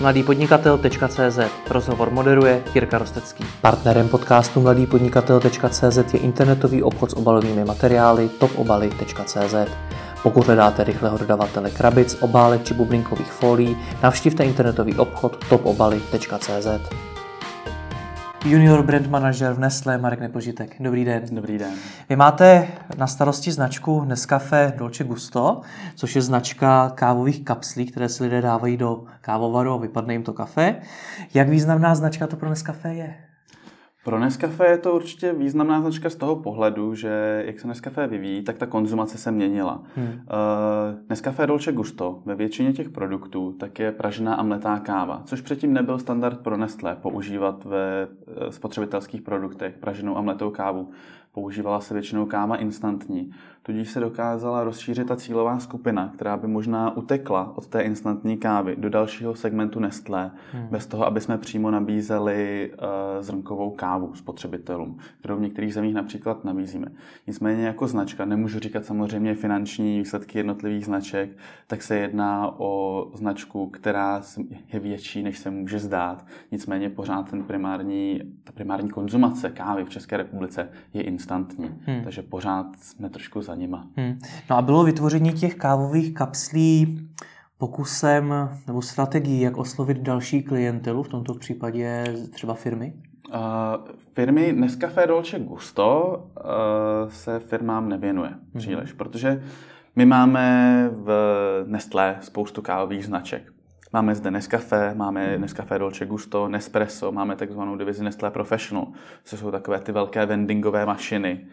mladýpodnikatel.cz Rozhovor moderuje Jirka Rostecký. Partnerem podcastu mladýpodnikatel.cz je internetový obchod s obalovými materiály topobaly.cz. Pokud hledáte rychlého dodavatele krabic, obálek či bublinkových folií, navštivte internetový obchod topobaly.cz. Junior brand manager v Nestlé Marek Nepožitek. Dobrý den. Dobrý den. Vy máte na starosti značku Nescafe Dolce Gusto, což je značka kávových kapslí, které si lidé dávají do kávovaru a vypadne jim to kafe. Jak významná značka to pro Nescafe je? Pro Nescafé je to určitě významná značka z toho pohledu, že jak se Nescafé vyvíjí, tak ta konzumace se měnila. Hmm. Uh, Nescafé Dolce Gusto ve většině těch produktů tak je pražená a mletá káva, což předtím nebyl standard pro Nestlé používat ve eh, spotřebitelských produktech praženou a mletou kávu. Používala se většinou káva instantní. Tudíž se dokázala rozšířit ta cílová skupina, která by možná utekla od té instantní kávy do dalšího segmentu Nestlé, hmm. bez toho, aby jsme přímo nabízeli uh, zrnkovou kávu spotřebitelům, kterou v některých zemích například nabízíme. Nicméně jako značka, nemůžu říkat samozřejmě finanční výsledky jednotlivých značek, tak se jedná o značku, která je větší, než se může zdát. Nicméně pořád ten primární, ta primární konzumace kávy v České republice je instantní, hmm. takže pořád jsme trošku za nima. Hmm. No a bylo vytvoření těch kávových kapslí pokusem nebo strategií, jak oslovit další klientelu, v tomto případě třeba firmy? Uh, firmy Nescafé Dolce Gusto uh, se firmám nevěnuje hmm. příliš, protože my máme v Nestlé spoustu kávových značek. Máme zde Nescafé, máme Nescafé Dolce Gusto, Nespresso, máme takzvanou divizi Nestlé Professional, co jsou takové ty velké vendingové mašiny,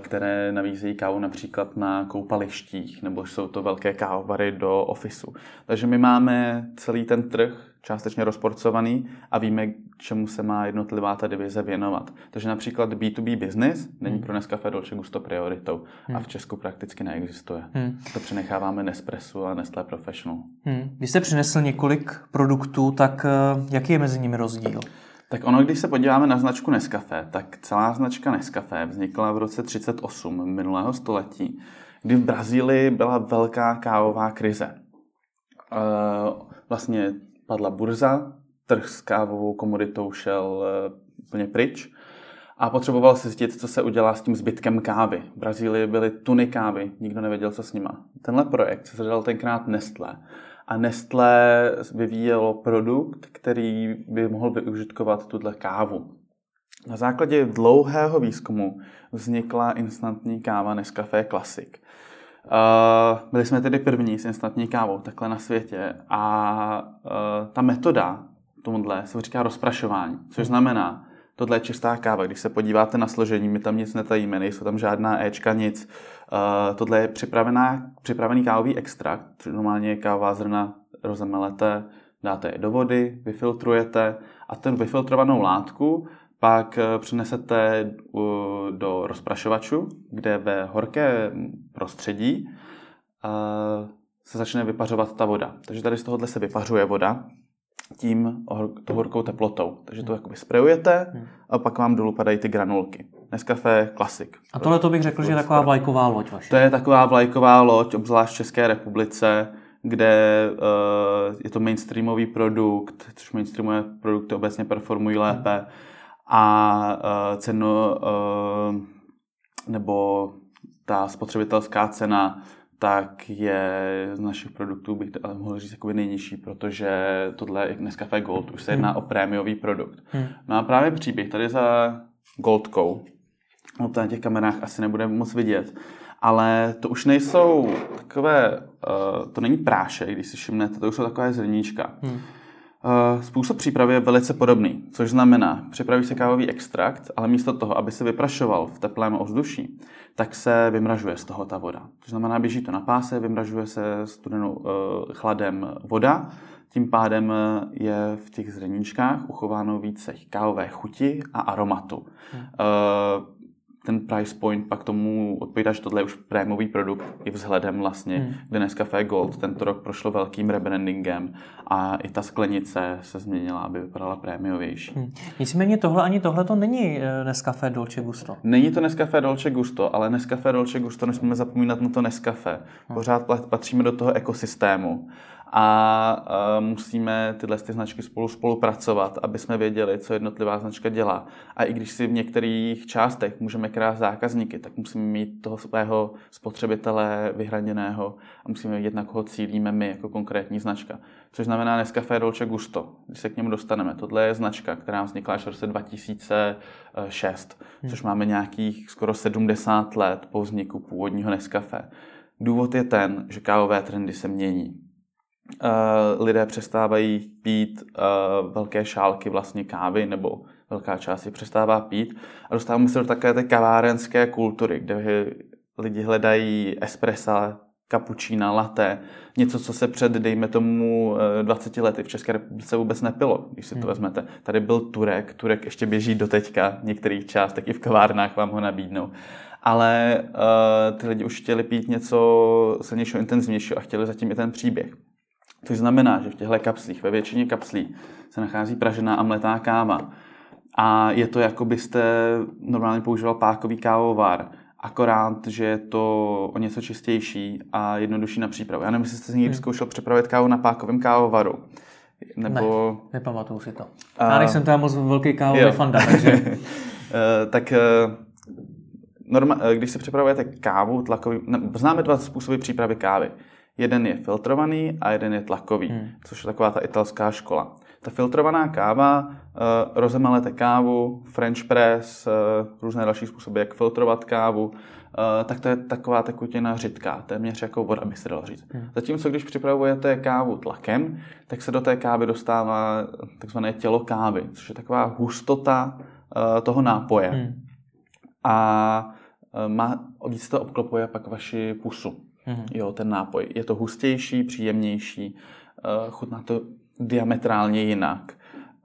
které navízejí kávu například na koupalištích, nebo jsou to velké kávovary do ofisu. Takže my máme celý ten trh částečně rozporcovaný a víme, čemu se má jednotlivá ta divize věnovat. Takže například B2B business není hmm. pro Nescafé Dolce Gusto prioritou hmm. a v Česku prakticky neexistuje. Hmm. To přenecháváme Nespresso a Nestlé Professional. Hmm. Vy jste přinesl několik produktů, tak eh, jaký je mezi nimi rozdíl? Tak ono, když se podíváme na značku Nescafé, tak celá značka Nescafé vznikla v roce 38 minulého století, kdy v Brazílii byla velká kávová krize. Uh, vlastně padla burza, trh s kávovou komoditou šel eh, úplně pryč a potřeboval si zjistit, co se udělá s tím zbytkem kávy. V Brazílii byly tuny kávy, nikdo nevěděl, co s nima. Tenhle projekt se zadal tenkrát Nestlé. A Nestlé vyvíjelo produkt, který by mohl využitkovat tuhle kávu. Na základě dlouhého výzkumu vznikla instantní káva Nescafé Classic. Uh, byli jsme tedy první s instantní kávou takhle na světě a uh, ta metoda tomuhle se říká rozprašování, což znamená, tohle je čistá káva. Když se podíváte na složení, my tam nic netajíme, nejsou tam žádná Ečka, nic. Uh, tohle je připravená, připravený kávový extrakt, normálně je kávová zrna rozemelete, dáte je do vody, vyfiltrujete a ten vyfiltrovanou látku pak eh, přenesete do rozprašovaču, kde ve horké prostředí eh, se začne vypařovat ta voda. Takže tady z tohohle se vypařuje voda tím to horkou teplotou. Takže to jakoby sprejujete hmm. a pak vám dolů padají ty granulky. Nescafé klasik. A tohle to bych řekl, že je taková vlajková loď vaše. To je taková vlajková loď, obzvlášť v České republice, kde uh, je to mainstreamový produkt, což mainstreamové produkty obecně performují lépe. Hmm a uh, cenu uh, nebo ta spotřebitelská cena tak je z našich produktů, bych ale mohl říct, jakoby nejnižší, protože tohle je Nescafé Gold, už se jedná hmm. o prémiový produkt. Hmm. No a právě příběh tady za Goldkou, no to na těch kamerách asi nebude moc vidět, ale to už nejsou takové, uh, to není prášek, když si všimnete, to už jsou takové zrníčka. Hmm. Eh, způsob přípravy je velice podobný, což znamená, připraví se kávový extrakt, ale místo toho, aby se vyprašoval v teplém ovzduší, tak se vymražuje z toho ta voda. To znamená, běží to na páse, vymražuje se studenou uh, chladem voda, tím pádem eh, je v těch zrníčkách uchováno více kávové chuti a aromatu. Hmm. Ten price point pak tomu odpovídá, že tohle je už prémový produkt i vzhledem vlastně, hmm. kde Nescafé Gold tento rok prošlo velkým rebrandingem a i ta sklenice se změnila, aby vypadala prémiovější. Hmm. Nicméně tohle ani tohle to není eh, Nescafé Dolce Gusto. Není to Nescafé Dolce Gusto, ale Nescafé Dolce Gusto nesmíme zapomínat na to Nescafé. Hmm. Pořád patříme do toho ekosystému a musíme tyhle ty značky spolu spolupracovat, aby jsme věděli, co jednotlivá značka dělá. A i když si v některých částech můžeme krát zákazníky, tak musíme mít toho svého spotřebitele vyhraněného a musíme vědět, na koho cílíme my jako konkrétní značka. Což znamená Nescafé Dolce Gusto, když se k němu dostaneme. Tohle je značka, která vznikla až v roce 2006, hmm. což máme nějakých skoro 70 let po vzniku původního Nescafé. Důvod je ten, že kávové trendy se mění lidé přestávají pít uh, velké šálky vlastně kávy, nebo velká část je přestává pít. A dostáváme se do také té kavárenské kultury, kde lidi hledají espressa, kapučína, latte, něco, co se před, dejme tomu, 20 eh, lety v České republice vůbec nepilo, když si to hmm. vezmete. Tady byl Turek, Turek ještě běží do teďka, v některých částech i v kavárnách vám ho nabídnou. Ale uh, ty lidi už chtěli pít něco silnějšího, intenzivnějšího a chtěli zatím i ten příběh. Což znamená, že v těchto kapslích, ve většině kapslí, se nachází pražená a mletá káva. A je to, jako byste normálně používal pákový kávovár, akorát, že je to o něco čistější a jednodušší na přípravu. Já nevím, jestli jste si někdy hmm. zkoušel připravit kávu na pákovém kávovaru. Nebo... Ne, nepamatuju si to. A... Já nejsem tam moc velký kávový fanda, takže... Eh, tak eh, norma, eh, když si připravujete kávu tlakový, známe dva způsoby přípravy kávy. Jeden je filtrovaný a jeden je tlakový, hmm. což je taková ta italská škola. Ta filtrovaná káva, uh, rozemelete kávu, French press, uh, různé další způsoby, jak filtrovat kávu, uh, tak to je taková tekutina řidká, téměř jako voda, by se dalo říct. Hmm. Zatímco když připravujete kávu tlakem, tak se do té kávy dostává takzvané tělo kávy, což je taková hustota uh, toho nápoje. Hmm. A má, víc to obklopuje pak vaši pusu mm-hmm. jo, ten nápoj. Je to hustější, příjemnější, uh, chutná to diametrálně jinak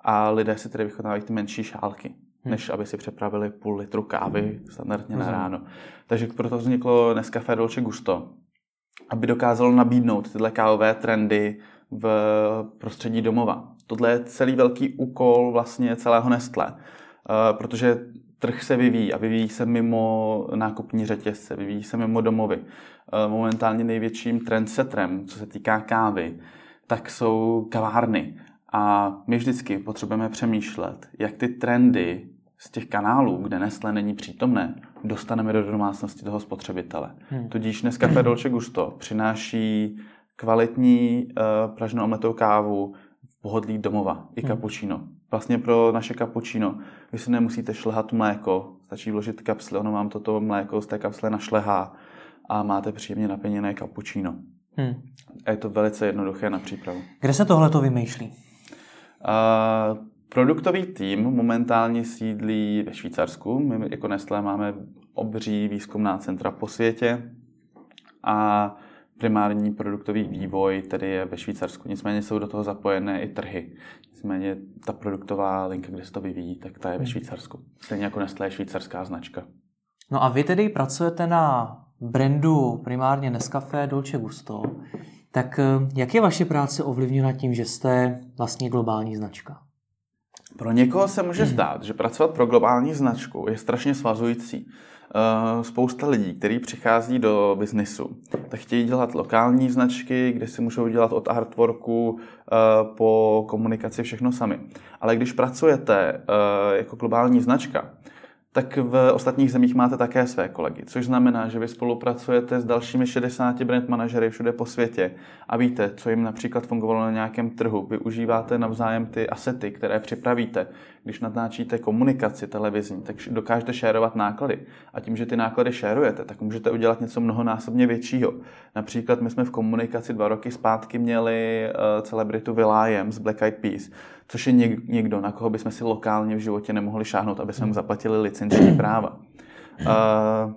a lidé si tedy vychutnávají ty menší šálky, hmm. než aby si přepravili půl litru kávy standardně na ráno. Takže proto vzniklo Nescafé Dolce Gusto, aby dokázalo nabídnout tyhle kávové trendy v prostředí domova. Tohle je celý velký úkol vlastně celého Nestlé, uh, protože trh se vyvíjí a vyvíjí se mimo nákupní řetězce, vyvíjí se mimo domovy. Eh, momentálně největším trendsetrem, co se týká kávy, tak jsou kavárny. A my vždycky potřebujeme přemýšlet, jak ty trendy z těch kanálů, kde Nestlé není přítomné, dostaneme do domácnosti toho spotřebitele. Hmm. Tudíž dneska Dolce Gusto přináší kvalitní uh, pražnou omletou kávu v pohodlí domova, i cappuccino. Hmm. Vlastně pro naše cappuccino vy si nemusíte šlehat mléko, stačí vložit kapsle, ono vám toto mléko z té kapsle našlehá a máte příjemně napěněné cappuccino. Hmm. A je to velice jednoduché na přípravu. Kde se tohle to vymýšlí? Uh, produktový tým momentálně sídlí ve Švýcarsku. My jako Nestlé máme obří výzkumná centra po světě a primární produktový vývoj tedy je ve Švýcarsku. Nicméně jsou do toho zapojené i trhy. Nicméně ta produktová linka, kde se to vyvíjí, tak ta je ve hmm. Švýcarsku. Stejně jako Nestlé je švýcarská značka. No a vy tedy pracujete na brandu primárně Nescafé Dolce Gusto, tak eh, jak je vaše práce ovlivněna tím, že jste vlastně globální značka? Pro někoho se může zdát, že pracovat pro globální značku je strašně svazující. Eh, spousta lidí, kteří přichází do biznisu, tak chtějí dělat lokální značky, kde si můžou dělat od artworku eh, po komunikaci všechno sami. Ale když pracujete jako globální značka, tak v ostatních zemích máte také své kolegy, což znamená, že vy spolupracujete s dalšími 60 brand manažery všude po světě a víte, co jim například fungovalo na nějakém trhu. Využíváte navzájem ty asety, které připravíte. Když natáčíte komunikaci televizní, tak dokážete šérovat náklady. A tím, že ty náklady šérujete, tak můžete udělat něco mnohonásobně většího. Například my jsme v komunikaci dva roky zpátky měli uh, celebritu Will z Black Eyed Peas, což je někdo, na koho bychom si lokálně v životě nemohli šáhnout, aby jsme mu zaplatili licenční práva. Uh,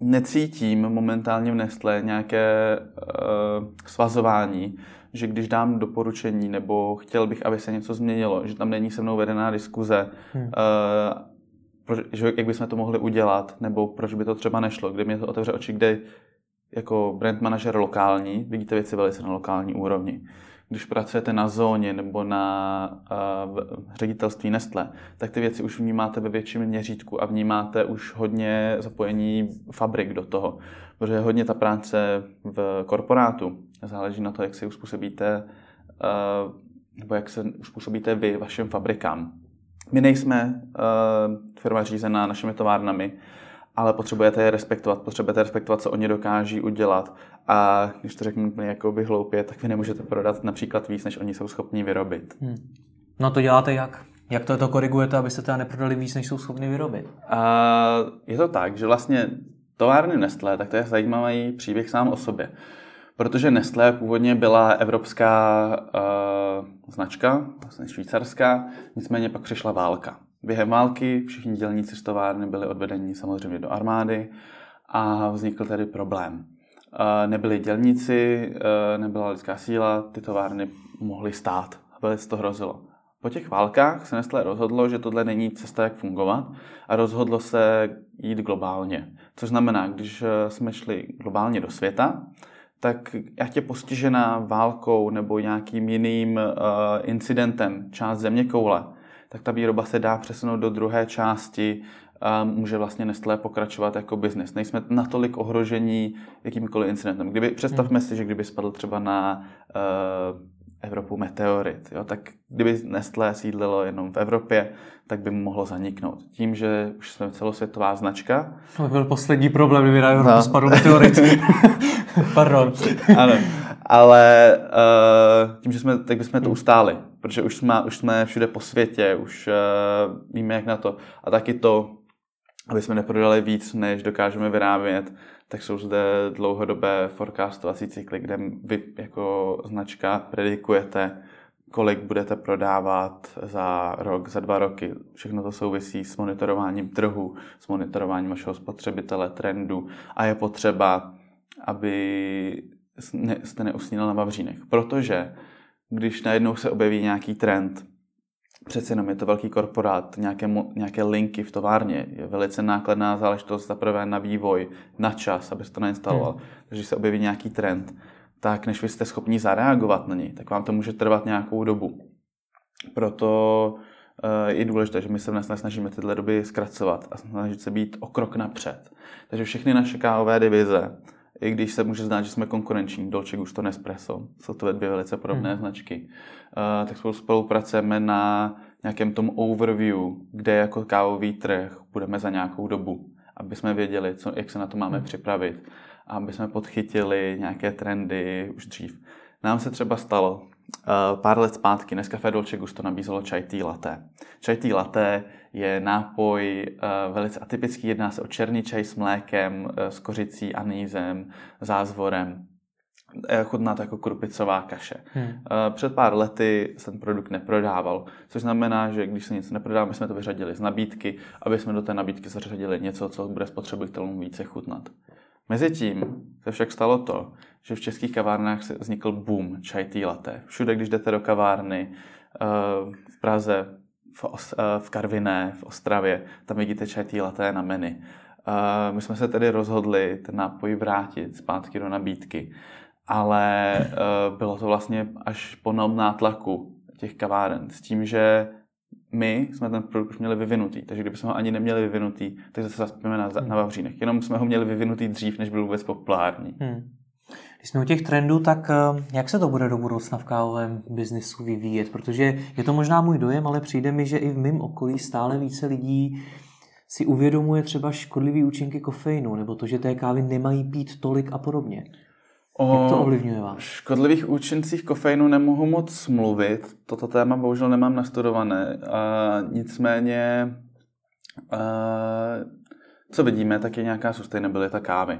necítím momentálně v Nestle nějaké uh, svazování, že když dám doporučení nebo chtěl bych, aby se něco změnilo, že tam není se mnou vedená diskuze, hmm. uh, proč, že, jak bychom to mohli udělat, nebo proč by to třeba nešlo, kde mě to otevře oči, kde jako brand manažer lokální vidíte věci velice na lokální úrovni když pracujete na zóně nebo na uh, ředitelství Nestle, tak ty věci už vnímáte ve větším měřítku a vnímáte už hodně zapojení fabrik do toho. Protože hodně ta práce v korporátu záleží na to, jak si uspůsobíte, uh, nebo jak se uspůsobíte vy vašim fabrikám. My nejsme uh, firma řízená našimi továrnami, ale potřebujete je respektovat, potřebujete respektovat, co oni dokáží udělat. A když to řeknu úplně jako hloupě, tak vy nemůžete prodat například víc, než oni jsou schopni vyrobit. Hmm. No to děláte jak? Jak to, to korigujete, abyste teda neprodali víc, než jsou schopni vyrobit? Uh, je to tak, že vlastně továrny Nestlé, tak to je zajímavý příběh sám o sobě. Protože Nestlé původně byla evropská uh, značka, vlastně švýcarská, nicméně pak přišla válka. Během války všichni dělníci z továrny byli odvedeni samozřejmě do armády a vznikl tedy problém. Uh, nebyli dělníci, uh, nebyla lidská síla, ty továrny mohly stát. Velice to hrozilo. Po těch válkách se Nestlé rozhodlo, že tohle není cesta, jak fungovat a rozhodlo se jít globálně. Což znamená, když jsme šli globálně do světa, tak jak je postižená válkou nebo nějakým jiným incidentem část země koule, tak ta výroba se dá přesunout do druhé části, um, může vlastně Nestlé pokračovat jako biznis. Nejsme natolik ohrožení jakýmkoliv incidentem. Kdyby, představme hmm. si, že kdyby spadl třeba na uh, Evropu meteorit. Jo? Tak kdyby Nestlé sídlilo jenom v Evropě, tak by mohlo zaniknout. Tím, že už jsme celosvětová značka. To by byl poslední problém, kdyby na Evropu no. spadl meteorit. Pardon. ano, ale uh, tím, že jsme, tak bychom to ustáli, protože už jsme, už jsme všude po světě, už uh, víme, jak na to. A taky to, aby jsme neprodali víc, než dokážeme vyrábět, tak jsou zde dlouhodobé forecastovací cykly, kde vy jako značka predikujete, kolik budete prodávat za rok, za dva roky. Všechno to souvisí s monitorováním trhu, s monitorováním vašeho spotřebitele, trendu a je potřeba, aby jste neusnil na Vavřínech. Protože když najednou se objeví nějaký trend, přece jenom je to velký korporát, nějaké, nějaké linky v továrně, je velice nákladná záležitost zaprvé na vývoj, na čas, aby se to nainstaloval. Hmm. Takže když se objeví nějaký trend, tak než vy jste schopni zareagovat na něj, tak vám to může trvat nějakou dobu. Proto uh, je důležité, že my se dnes snažíme tyhle doby zkracovat a snažit se být o krok napřed. Takže všechny naše kávové divize, i když se může zdát, že jsme konkurenční, Dolce Gusto, Nespresso, jsou to dvě velice podobné hmm. značky, uh, tak spolu spolupracujeme na nějakém tom overview, kde jako kávový trh budeme za nějakou dobu, aby jsme věděli, co, jak se na to máme hmm. připravit, aby jsme podchytili nějaké trendy už dřív. Nám se třeba stalo, pár let zpátky Nescafé Dolce Gusto nabízelo chai tea latte. Chai tea latte je nápoj uh, velice atypický, jedná se o černý čaj s mlékem, uh, s kořicí, anízem, zázvorem. Chutná to jako krupicová kaše. Hmm. Před pár lety se ten produkt neprodával, což znamená, že když se nic neprodá, my jsme to vyřadili z nabídky, aby jsme do té nabídky zařadili něco, co bude spotřebitelům více chutnat. Mezitím se však stalo to, že v českých kavárnách se vznikl boom chai tea latte. Všude, když jdete do kavárny, eh, v Praze, v, Os, eh, v Karviné, v Ostravě, tam vidíte chai tea latte na menu. Eh, my jsme se tedy rozhodli ten nápoj vrátit zpátky do nabídky, ale bylo to vlastně až po nátlaku těch kaváren s tím, že my jsme ten produkt už měli vyvinutý, takže kdybychom ho ani neměli vyvinutý, tak zase zaspíme na, hmm. na Vavřínech. Jenom jsme ho měli vyvinutý dřív, než byl vůbec populární. Hmm. Když jsme u těch trendů, tak eh, jak se to bude do budoucna v kávovém biznisu vyvíjet? Protože je to možná můj dojem, ale přijde mi, že i v mém okolí stále více lidí si uvědomuje třeba škodlivý účinky kofeinu, nebo to, že té kávy nemají pít tolik a podobně. O Jak to ovlivňuje vás? škodlivých účincích kofeinu nemohu moc mluvit. Toto téma bohužel nemám nastudované. A nicméně, a, co vidíme, tak je nějaká sustainabilita kávy.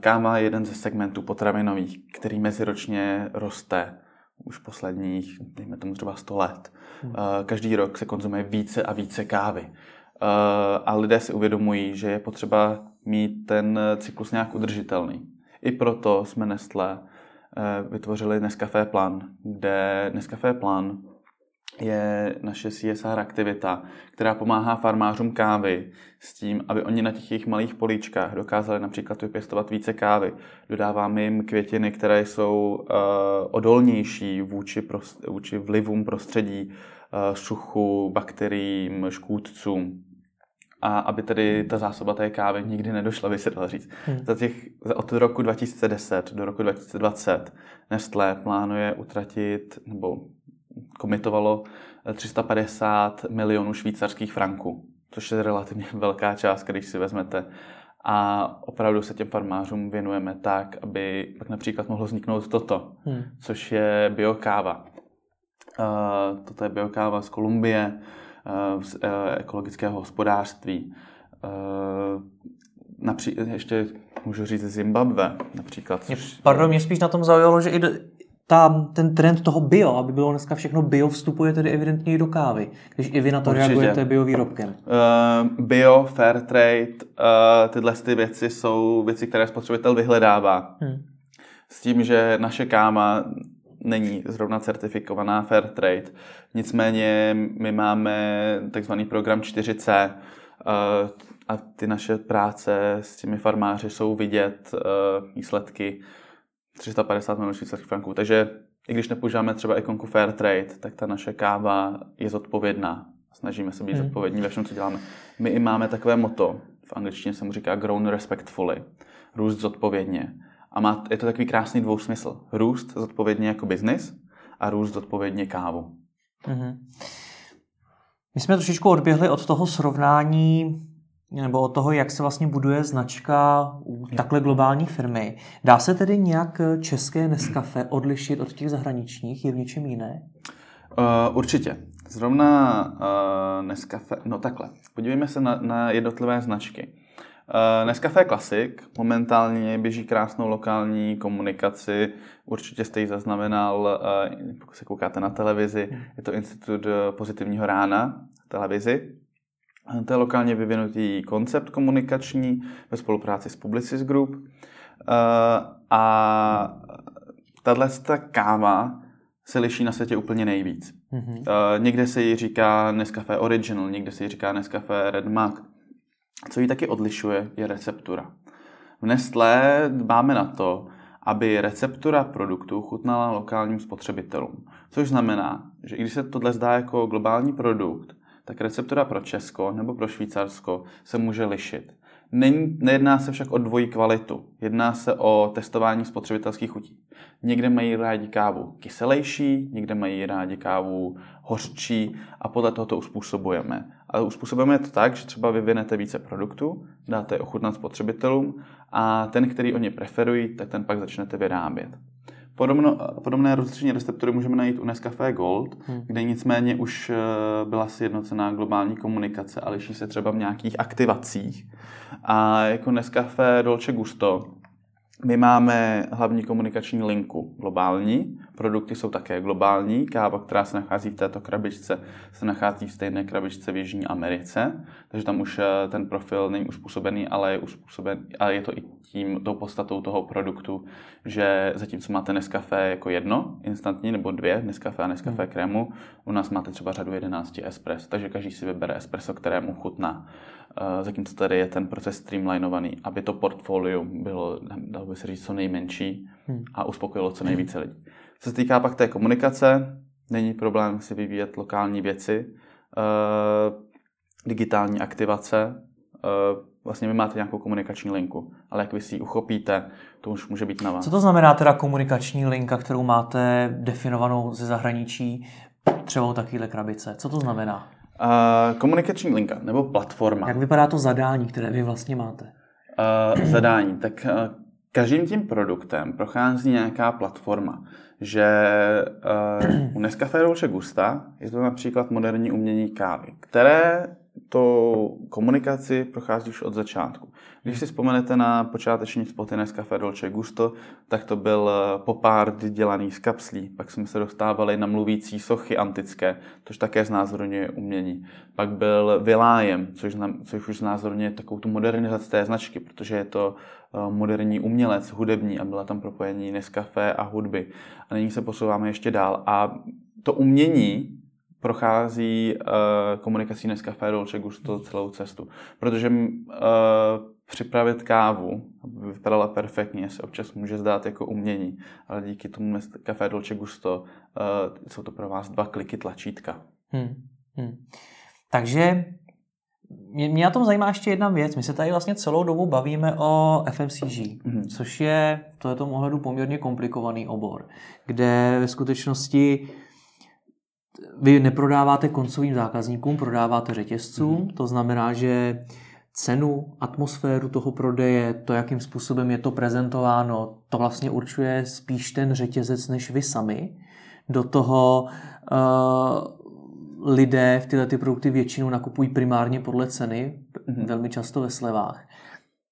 Káva je jeden ze segmentů potravinových, který meziročně roste už posledních, dejme tomu třeba 100 let. Hmm. Každý rok se konzumuje více a více kávy. A lidé si uvědomují, že je potřeba mít ten cyklus nějak udržitelný. I proto jsme Nestlé eh, vytvořili Nescafé Plan, kde Nescafé Plan je naše CSR aktivita, která pomáhá farmářům kávy s tím, aby oni na těch jejich malých políčkách dokázali například vypěstovat více kávy. Dodáváme jim květiny, které jsou uh, odolnější vůči, prost, vůči vlivům prostředí, uh, suchu, bakteriím, škůdcům. a aby tedy ta zásoba té kávy nikdy nedošla, by se dalo říct. Hmm. Za těch, od roku 2010 do roku 2020 Nestlé plánuje utratit, nebo komitovalo 350 milionů švýcarských franků, což je relativně velká částka, když si vezmete. A opravdu se těm farmářům věnujeme tak, aby pak například mohlo vzniknout toto, hmm. což je biokáva. Uh, toto je biokáva z Kolumbie, uh, z uh, ekologického hospodářství. Napří- ještě můžu říct Zimbabwe například. Což... Pardon, mě spíš na tom zaujalo, že i ta, ten trend toho bio, aby bylo dneska všechno bio, vstupuje tedy evidentně i do kávy, když i vy na to Určitě. reagujete biovýrobkem. Uh, bio, fair trade, uh, tyhle ty věci jsou věci, které spotřebitel vyhledává. Hmm. S tím, že naše káma není zrovna certifikovaná fair trade. Nicméně my máme takzvaný program 4C uh, a ty naše práce s těmi farmáři jsou vidět, uh, výsledky 350 milionů švýcarských franků. Takže i když nepoužíváme třeba ikonku Fair Trade, tak ta naše káva je zodpovědná. Snažíme se být hmm. zodpovědní ve všem, co děláme. My i máme takové moto, v angličtině se mu říká grown respectfully, růst zodpovědně. A má, je to takový krásný dvousmysl. Růst zodpovědně jako biznis a růst zodpovědně kávu. hmm My jsme trošičku odběhli od toho srovnání nebo od toho, jak se vlastně buduje značka u takhle globální firmy. Dá se tedy nějak české Nescafe odlišit od těch zahraničních? Je v něčem jiné? Uh, určitě. Zrovna uh, Nescafe, no takhle. Podívejme se na, na jednotlivé značky. Uh, Nescafe Classic momentálně běží krásnou lokální komunikaci. Určitě jste ji zaznamenal, uh, pokud se koukáte na televizi. Je to Institut pozitivního rána televizi. To je lokálně vyvinutý koncept komunikační ve spolupráci s Publicis Group. Eh, a tahle káva se liší na světě úplně nejvíc. Mm-hmm. Někde se jí říká Nescafé Original, někde se jí říká Nescafé Red Mac. Co ji taky odlišuje, je receptura. V Nestlé dbáme na to, aby receptura produktu chutnala lokálním spotřebitelům. Což znamená, že i když se tohle zdá jako globální produkt, tak receptura pro Česko nebo pro Švýcarsko se může lišit. Není, nejedná se však o dvojí kvalitu. Jedná se o testování spotřebitelských chutí. Někde mají rádi kávu kyselější, někde mají rádi kávu hořčí a podle toho to uspůsobujeme. Ale uspůsobujeme to tak, že třeba vyvinete více produktů, dáte je ochutnat spotřebitelům a ten, který oni preferují, tak ten pak začnete vyrábět. Podobno, podobné rozlišení receptory můžeme najít u Nescafé Gold, hmm. kde nicméně už eh, byla sjednocená globální komunikace a liší se třeba v nějakých aktivacích. A jako Nescafé Dolce Gusto my máme hlavní komunikační linku globální, produkty jsou také globální, káva, která se nachází v této krabičce, se nachází v stejné krabičce v Jižní Americe, takže tam už eh, ten profil není uspůsobený, ale je, uspůsoben, ale je to i tím, tou podstatou toho produktu, že zatímco máte Nescafé jako jedno, instantní, nebo dvě, Nescafé a Nescafé hmm. krému, u nás máte třeba řadu 11 espres, takže každý si vybere espresso, kterému chutná. Eh, zatímco tady je ten proces streamlinovaný, aby to portfolio bylo, dalo by se říct, co nejmenší hmm. a uspokojilo co nejvíce lidí. Co se týká pak té komunikace, není problém si vyvíjet lokální věci, uh, digitální aktivace, uh, vlastně vy máte nějakou komunikační linku, ale jak vy si ji uchopíte, to už může být na vás. Co to znamená teda komunikační linka, kterou máte definovanou ze zahraničí, třeba takovéhle krabice? Co to znamená? Uh, komunikační linka nebo platforma. Jak vypadá to zadání, které vy vlastně máte? Uh, zadání. Tak uh, každým tím produktem prochází nějaká platforma. Že uh, u Nescafé Dolce Gusta je to například moderní umění kávy, které to komunikaci prochází už od začátku. Když si vzpomenete na počáteční spoty Nescafé Dolce Gusto, tak to byl eh, popár dělaný z kapslí. Pak jsme se dostávali na mluvící sochy antické, což také znázorňuje umění. Pak byl Vilájem, což, znam, což už znázorňuje takovou tu modernizaci té značky, protože je to eh, moderní umělec, hudební a byla tam propojení Nescafé a hudby. A nyní se posouváme ještě dál. A to umění prochází uh, komunikací Nescafé Dolce Gusto celou cestu. Protože uh, připravit kávu, aby vypadala perfektně, se občas může zdát jako umění, ale díky tomu Nescafé Dolce Gusto uh, jsou to pro vás dva kliky tlačítka. Hmm. Hmm. Takže mě, mě na tom zajímá ještě jedna věc. My se tady vlastně celou dobu bavíme o FMCG, mm-hmm. což je v tomto ohledu poměrně komplikovaný obor, kde ve skutečnosti vy neprodáváte koncovým zákazníkům, prodáváte řetězcům, mm-hmm. to znamená, že cenu, atmosféru toho prodeje, to, jakým způsobem je to prezentováno, to vlastně určuje spíš ten řetězec než vy sami. Do toho uh, lidé v tyhle ty produkty většinou nakupují primárně podle ceny, mm-hmm. velmi často ve slevách.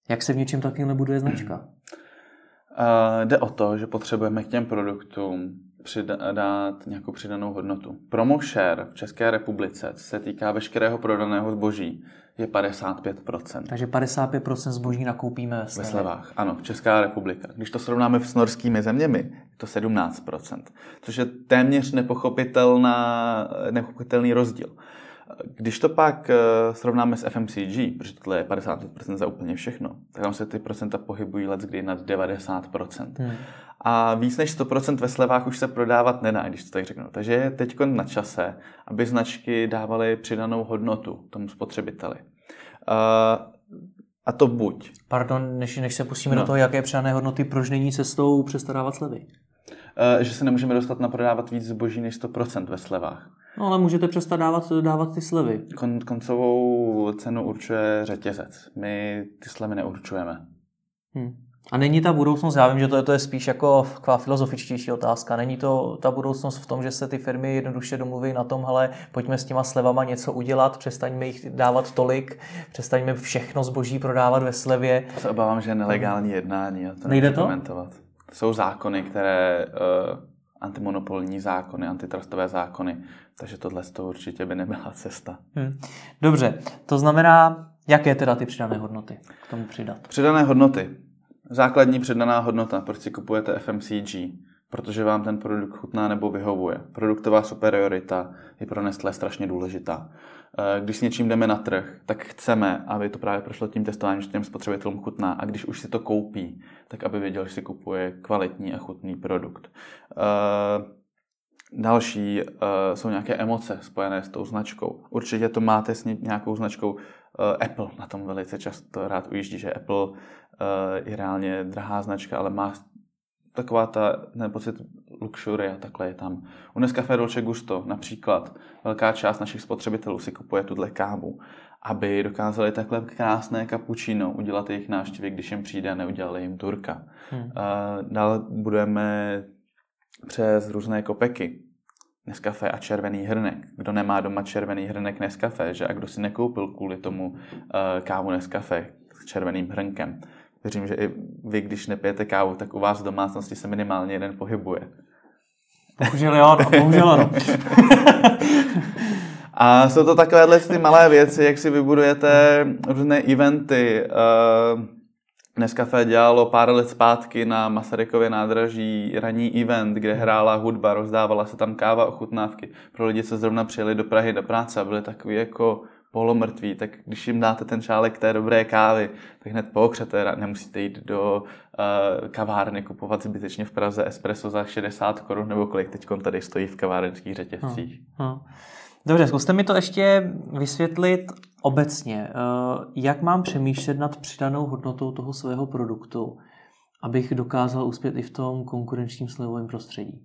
Jak se v něčem takovým buduje značka? Uh, jde o to, že potřebujeme k těm produktům přidat nějakou přidanou hodnotu. Promo share v České republice, co se týká veškerého prodaného zboží, je 55%. Takže 55% zboží nakoupíme ve slevách. Ve slevách, ano, Česká republika. Když to srovnáme s norskými zeměmi, je to 17%, což je téměř nepochopitelná, nepochopitelný rozdíl. Když to pak eh, srovnáme s FMCG, protože tohle je 55% za úplně všechno, tak tam se ty procenta pohybují let kdy nad 90%. Hmm. A víc než 100% ve slevách už se prodávat nedá, když to tak řeknu. Takže je teď na čase, aby značky dávaly přidanou hodnotu tomu spotřebiteli. Uh, a to buď. Pardon, než, než se pustíme no. do toho, jaké přidané hodnoty, proč není cestou přestarávat slevy? Uh, že se nemůžeme dostat na prodávat víc zboží než 100% ve slevách. No ale můžete přestat dávat, dávat ty slevy. Kon, koncovou cenu určuje řetězec. My ty slevy neurčujeme. Hmm. A není ta budoucnost, já vím, že to je, to je spíš jako taková filozofičtější otázka, není to ta budoucnost v tom, že se ty firmy jednoduše domluví na tom, ale pojďme s těma slevama něco udělat, přestaňme jich dávat tolik, přestaňme všechno zboží prodávat ve slevě. Já se obávám, že je nelegální jednání a to Nejde to? komentovat. Jsou zákony, které uh, antimonopolní zákony, antitrustové zákony, takže tohle to určitě by nebyla cesta. Hmm. Dobře, to znamená, jaké teda ty přidané hodnoty k tomu přidat? Přidané hodnoty. Základní přidaná hodnota, proč si kupujete FMCG, protože vám ten produkt chutná nebo vyhovuje. Produktová superiorita je pro Nestlé strašně důležitá. Eh, když s něčím jdeme na trh, tak chceme, aby to právě prošlo tím testováním, že těm spotřebitelům chutná. A když už si to koupí, tak aby věděl, že si kupuje kvalitní a chutný produkt. Další jsou nějaké emoce spojené s tou značkou. Určitě to máte s nějakou značkou. Eh, Apple na tom velice často rád ujíždí, že Apple je reálně drahá značka, ale má taková ta, ten pocit luxury a takhle je tam. U Nescafé Dolce Gusto například velká část našich spotřebitelů si kupuje tuhle kávu, aby dokázali takhle krásné kapučino udělat jejich návštěvy, když jim přijde a neudělali jim turka. Hmm. Dále budeme přes různé kopeky. Nescafé a červený hrnek. Kdo nemá doma červený hrnek Nescafé, že a kdo si nekoupil kvůli tomu uh, kávu Nescafé s červeným hrnkem, Věřím, že i vy, když nepijete kávu, tak u vás v domácnosti se minimálně jeden pohybuje. Bohužel jo, no, bohužel ano. A jsou to takovéhle ty malé věci, jak si vybudujete různé eventy. Dneska dělalo pár let zpátky na Masarykově nádraží ranní event, kde hrála hudba, rozdávala se tam káva, ochutnávky pro lidi, co zrovna přijeli do Prahy do práce a byli takový jako polomrtví, tak když jim dáte ten šálek té dobré kávy, tak hned pookřete, nemusíte jít do uh, kavárny kupovat zbytečně v Praze espresso za 60 korun, nebo kolik teď tady stojí v kavárenských řetězcích. Hmm. Hmm. Dobře, zkuste mi to ještě vysvětlit obecně. Uh, jak mám přemýšlet nad přidanou hodnotou toho svého produktu, abych dokázal uspět i v tom konkurenčním slevovém prostředí?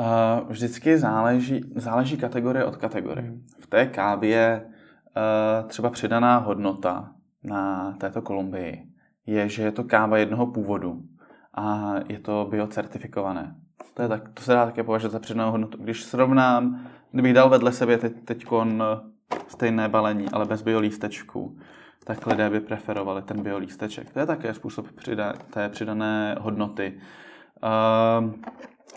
Uh, vždycky záleží, záleží kategorie od kategorie. Hmm. V té kávě uh, třeba přidaná hodnota na této Kolumbii je, že je to káva jednoho původu a je to biocertifikované. To, je tak, to se dá také považovat za přidanou hodnotu. Když srovnám, kdybych dal vedle sebe teď, teď stejné balení, ale bez biolístečků, tak lidé by preferovali ten biolísteček. To je také způsob přida, té přidané hodnoty. Uh,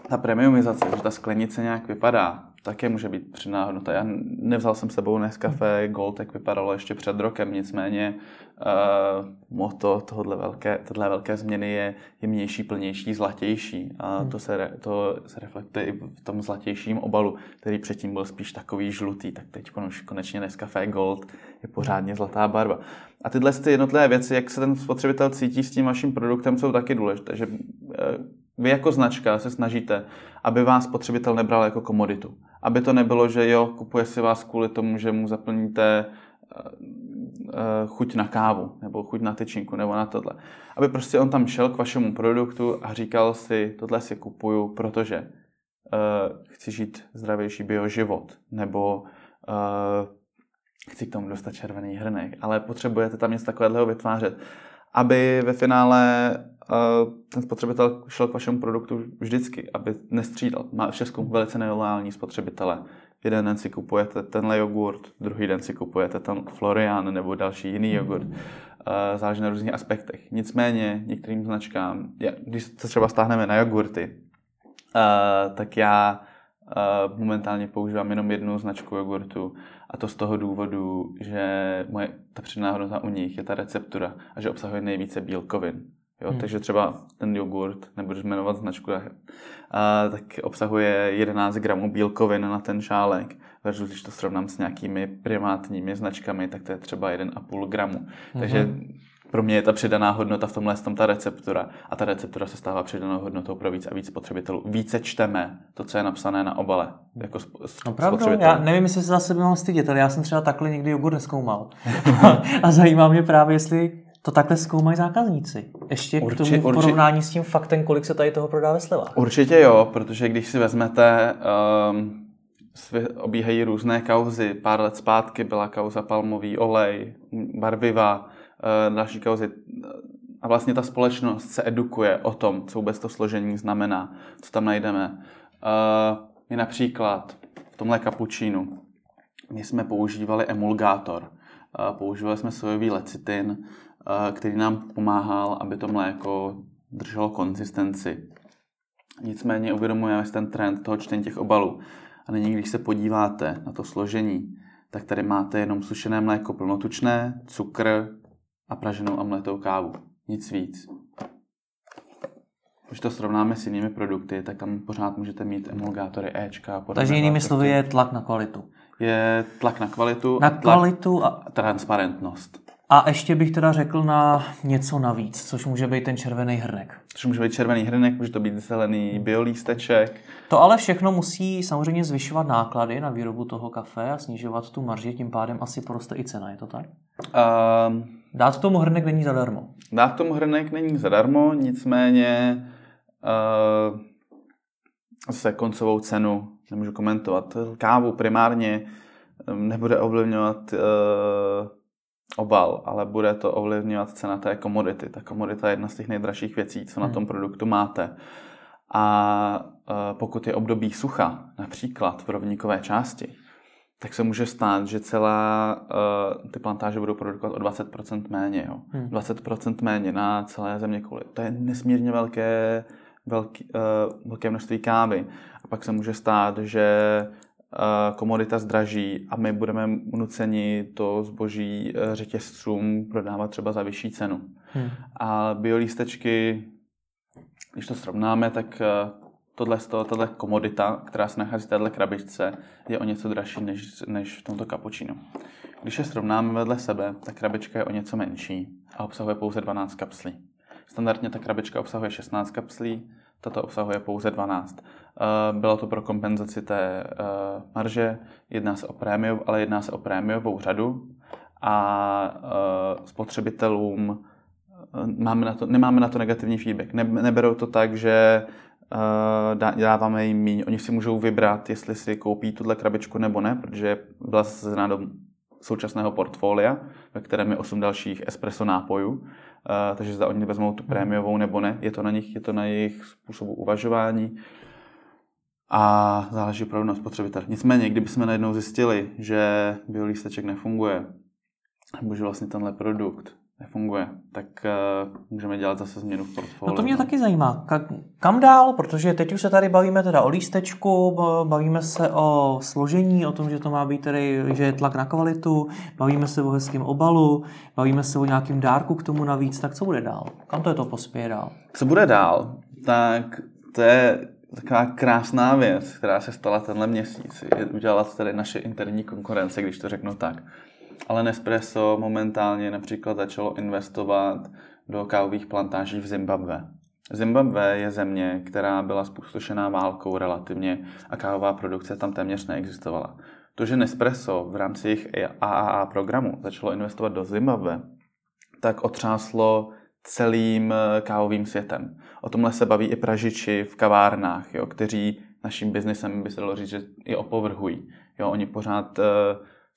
ta premiumizace, že ta sklenice nějak vypadá, také může být přidaná hodnota. Já nevzal jsem sebou Nescafé Gold, jak vypadalo ještě před rokem, nicméně uh, moto tohle velké, tohle velké změny je jemnější, plnější, zlatější a hmm. to, se, to se reflektuje i v tom zlatějším obalu, který předtím byl spíš takový žlutý, tak teď konečně Nescafé Gold je pořádně zlatá barva. A tyhle ty jednotlivé věci, jak se ten spotřebitel cítí s tím vaším produktem, jsou taky důležité, že uh, vy jako značka se snažíte, aby vás spotřebitel nebral jako komoditu. Aby to nebylo, že jo, kupuje si vás kvůli tomu, že mu zaplníte chuť na kávu, nebo chuť na tyčinku, nebo na tohle. Aby prostě on tam šel k vašemu produktu a říkal si, tohle si kupuju, protože uh, chci žít zdravější bioživot, nebo uh, chci k tomu dostat červený hrnek, ale potřebujete tam něco takového vytvářet, aby ve finále ten spotřebitel šel k vašemu produktu vždycky, aby nestřídal. Má v Česku velice nelojální spotřebitele. Jeden den si kupujete tenhle jogurt, druhý den si kupujete ten Florian nebo další jiný jogurt. Uh, záleží na různých aspektech. Nicméně některým značkám, když se třeba stáhneme na jogurty, tak já momentálně používám jenom jednu značku jogurtu a to z toho důvodu, že moje, ta přidaná hodnota u nich je ta receptura a že obsahuje nejvíce bílkovin. Jo, hmm. Takže třeba ten jogurt, nebudeš jmenovat značku, a, tak obsahuje 11 gramů bílkovin na ten šálek. Versus když to srovnám s nějakými primátními značkami, tak to je třeba 1,5 gramu. Hmm. Takže pro mě je ta přidaná hodnota v tomhle tom ta receptura. A ta receptura se stává přidanou hodnotou pro víc a víc spotřebitelů. Více čteme to, co je napsané na obale. Jako Opravdu? Já nevím, jestli se zase mám stydět, ale já jsem třeba takhle někdy jogurt neskoumal. a zajímá mě právě, jestli to takhle zkoumají zákazníci. Ještě Urči, k tomu v porovnání s tím faktem, kolik se tady toho prodá ve slevách. Určitě jo, protože když si vezmete, um, obíhají různé kauzy. Pár let zpátky byla kauza palmový olej, barviva, uh, další kauzy. A vlastně ta společnost se edukuje o tom, co vůbec to složení znamená, co tam najdeme. Uh, my například v tomhle kapučínu my jsme používali emulgátor. Uh, používali jsme sojový lecitin, který nám pomáhal, aby to mléko drželo konzistenci. Nicméně uvědomujeme si ten trend toho čtení těch obalů. A nyní, když se podíváte na to složení, tak tady máte jenom sušené mléko plnotučné, cukr a praženou a mletou kávu. Nic víc. Když to srovnáme s jinými produkty, tak tam pořád můžete mít emulgátory Ečka. Takže jinými slovy je tlak na kvalitu. Je tlak na kvalitu. Na kvalitu a transparentnost. A ještě bych teda řekl na něco navíc, což může být ten červený hrnek. Což může být červený hrnek, může to být zelený biolísteček. To ale všechno musí samozřejmě zvyšovat náklady na výrobu toho kafe a snižovat tu marži, tím pádem asi poroste i cena, je to tak? Um, dát tomu hrnek není zadarmo. Dát tomu hrnek není zadarmo, nicméně uh, se koncovou cenu nemůžu komentovat. Kávu primárně nebude ovlivňovat uh, obal, ale bude to ovlivňovat cena té komodity. Ta komodita je jedna z těch nejdražších věcí, co na tom hmm. produktu máte. A e, pokud je období sucha, například v rovníkové části, tak se může stát, že celá uh, ty plantáže budou produkovat o 20% méně. Jo? Hmm. 20% méně na celé země kouli. To je nesmírně velké, velký, uh, velké množství kávy. A pak se může stát, že komodita zdraží a my budeme nuceni to zboží e, řetězcům prodávat třeba za vyšší cenu. Hmm. A biolístečky, když to srovnáme, tak e, tohle, tohle komodita, která se nachází v této krabičce, je o něco dražší než, než v tomto kapučínu. Když je srovnáme vedle sebe, tak krabička je o něco menší a obsahuje pouze 12 kapslí. Standardně ta krabička obsahuje 16 kapslí, tato obsahuje pouze 12. Eh, bylo to pro kompenzaci té eh, marže, jedná se o prémiov, ale jedná se o prémiovou řadu a eh, spotřebitelům máme na to, nemáme na to negativní feedback. Ne, neberou to tak, že dáváme jim míň. Oni si můžou vybrat, jestli si koupí tuhle krabičku nebo ne, protože byla zasazena do současného portfolia, ve kterém je 8 dalších espresso nápojů takže zda oni vezmou tu prémiovou nebo ne, je to na nich, je to na jejich způsobu uvažování a záleží opravdu na spotřebitel. Nicméně, kdyby jsme najednou zjistili, že biolísteček nefunguje, nebo že vlastně tenhle produkt nefunguje, tak uh, můžeme dělat zase změnu v portfoliu. No to mě no. taky zajímá. Ka- kam dál? Protože teď už se tady bavíme teda o lístečku, bavíme se o složení, o tom, že to má být tedy, že je tlak na kvalitu, bavíme se o hezkém obalu, bavíme se o nějakém dárku k tomu navíc, tak co bude dál? Kam to je to pospěje dál? Co bude dál? Tak to je taková krásná věc, která se stala tenhle měsíc. Je udělat tady naše interní konkurence, když to řeknu tak ale Nespresso momentálně například začalo investovat do kávových plantáží v Zimbabwe. Zimbabwe je země, která byla spustošená válkou relativně a kávová produkce tam téměř neexistovala. To, že Nespresso v rámci jejich AAA programu začalo investovat do Zimbabwe, tak otřáslo celým eh, kávovým světem. O tomhle se baví i pražiči v kavárnách, jo, kteří naším biznesem by se dalo říct, že i opovrhují. Jo, oni pořád uh,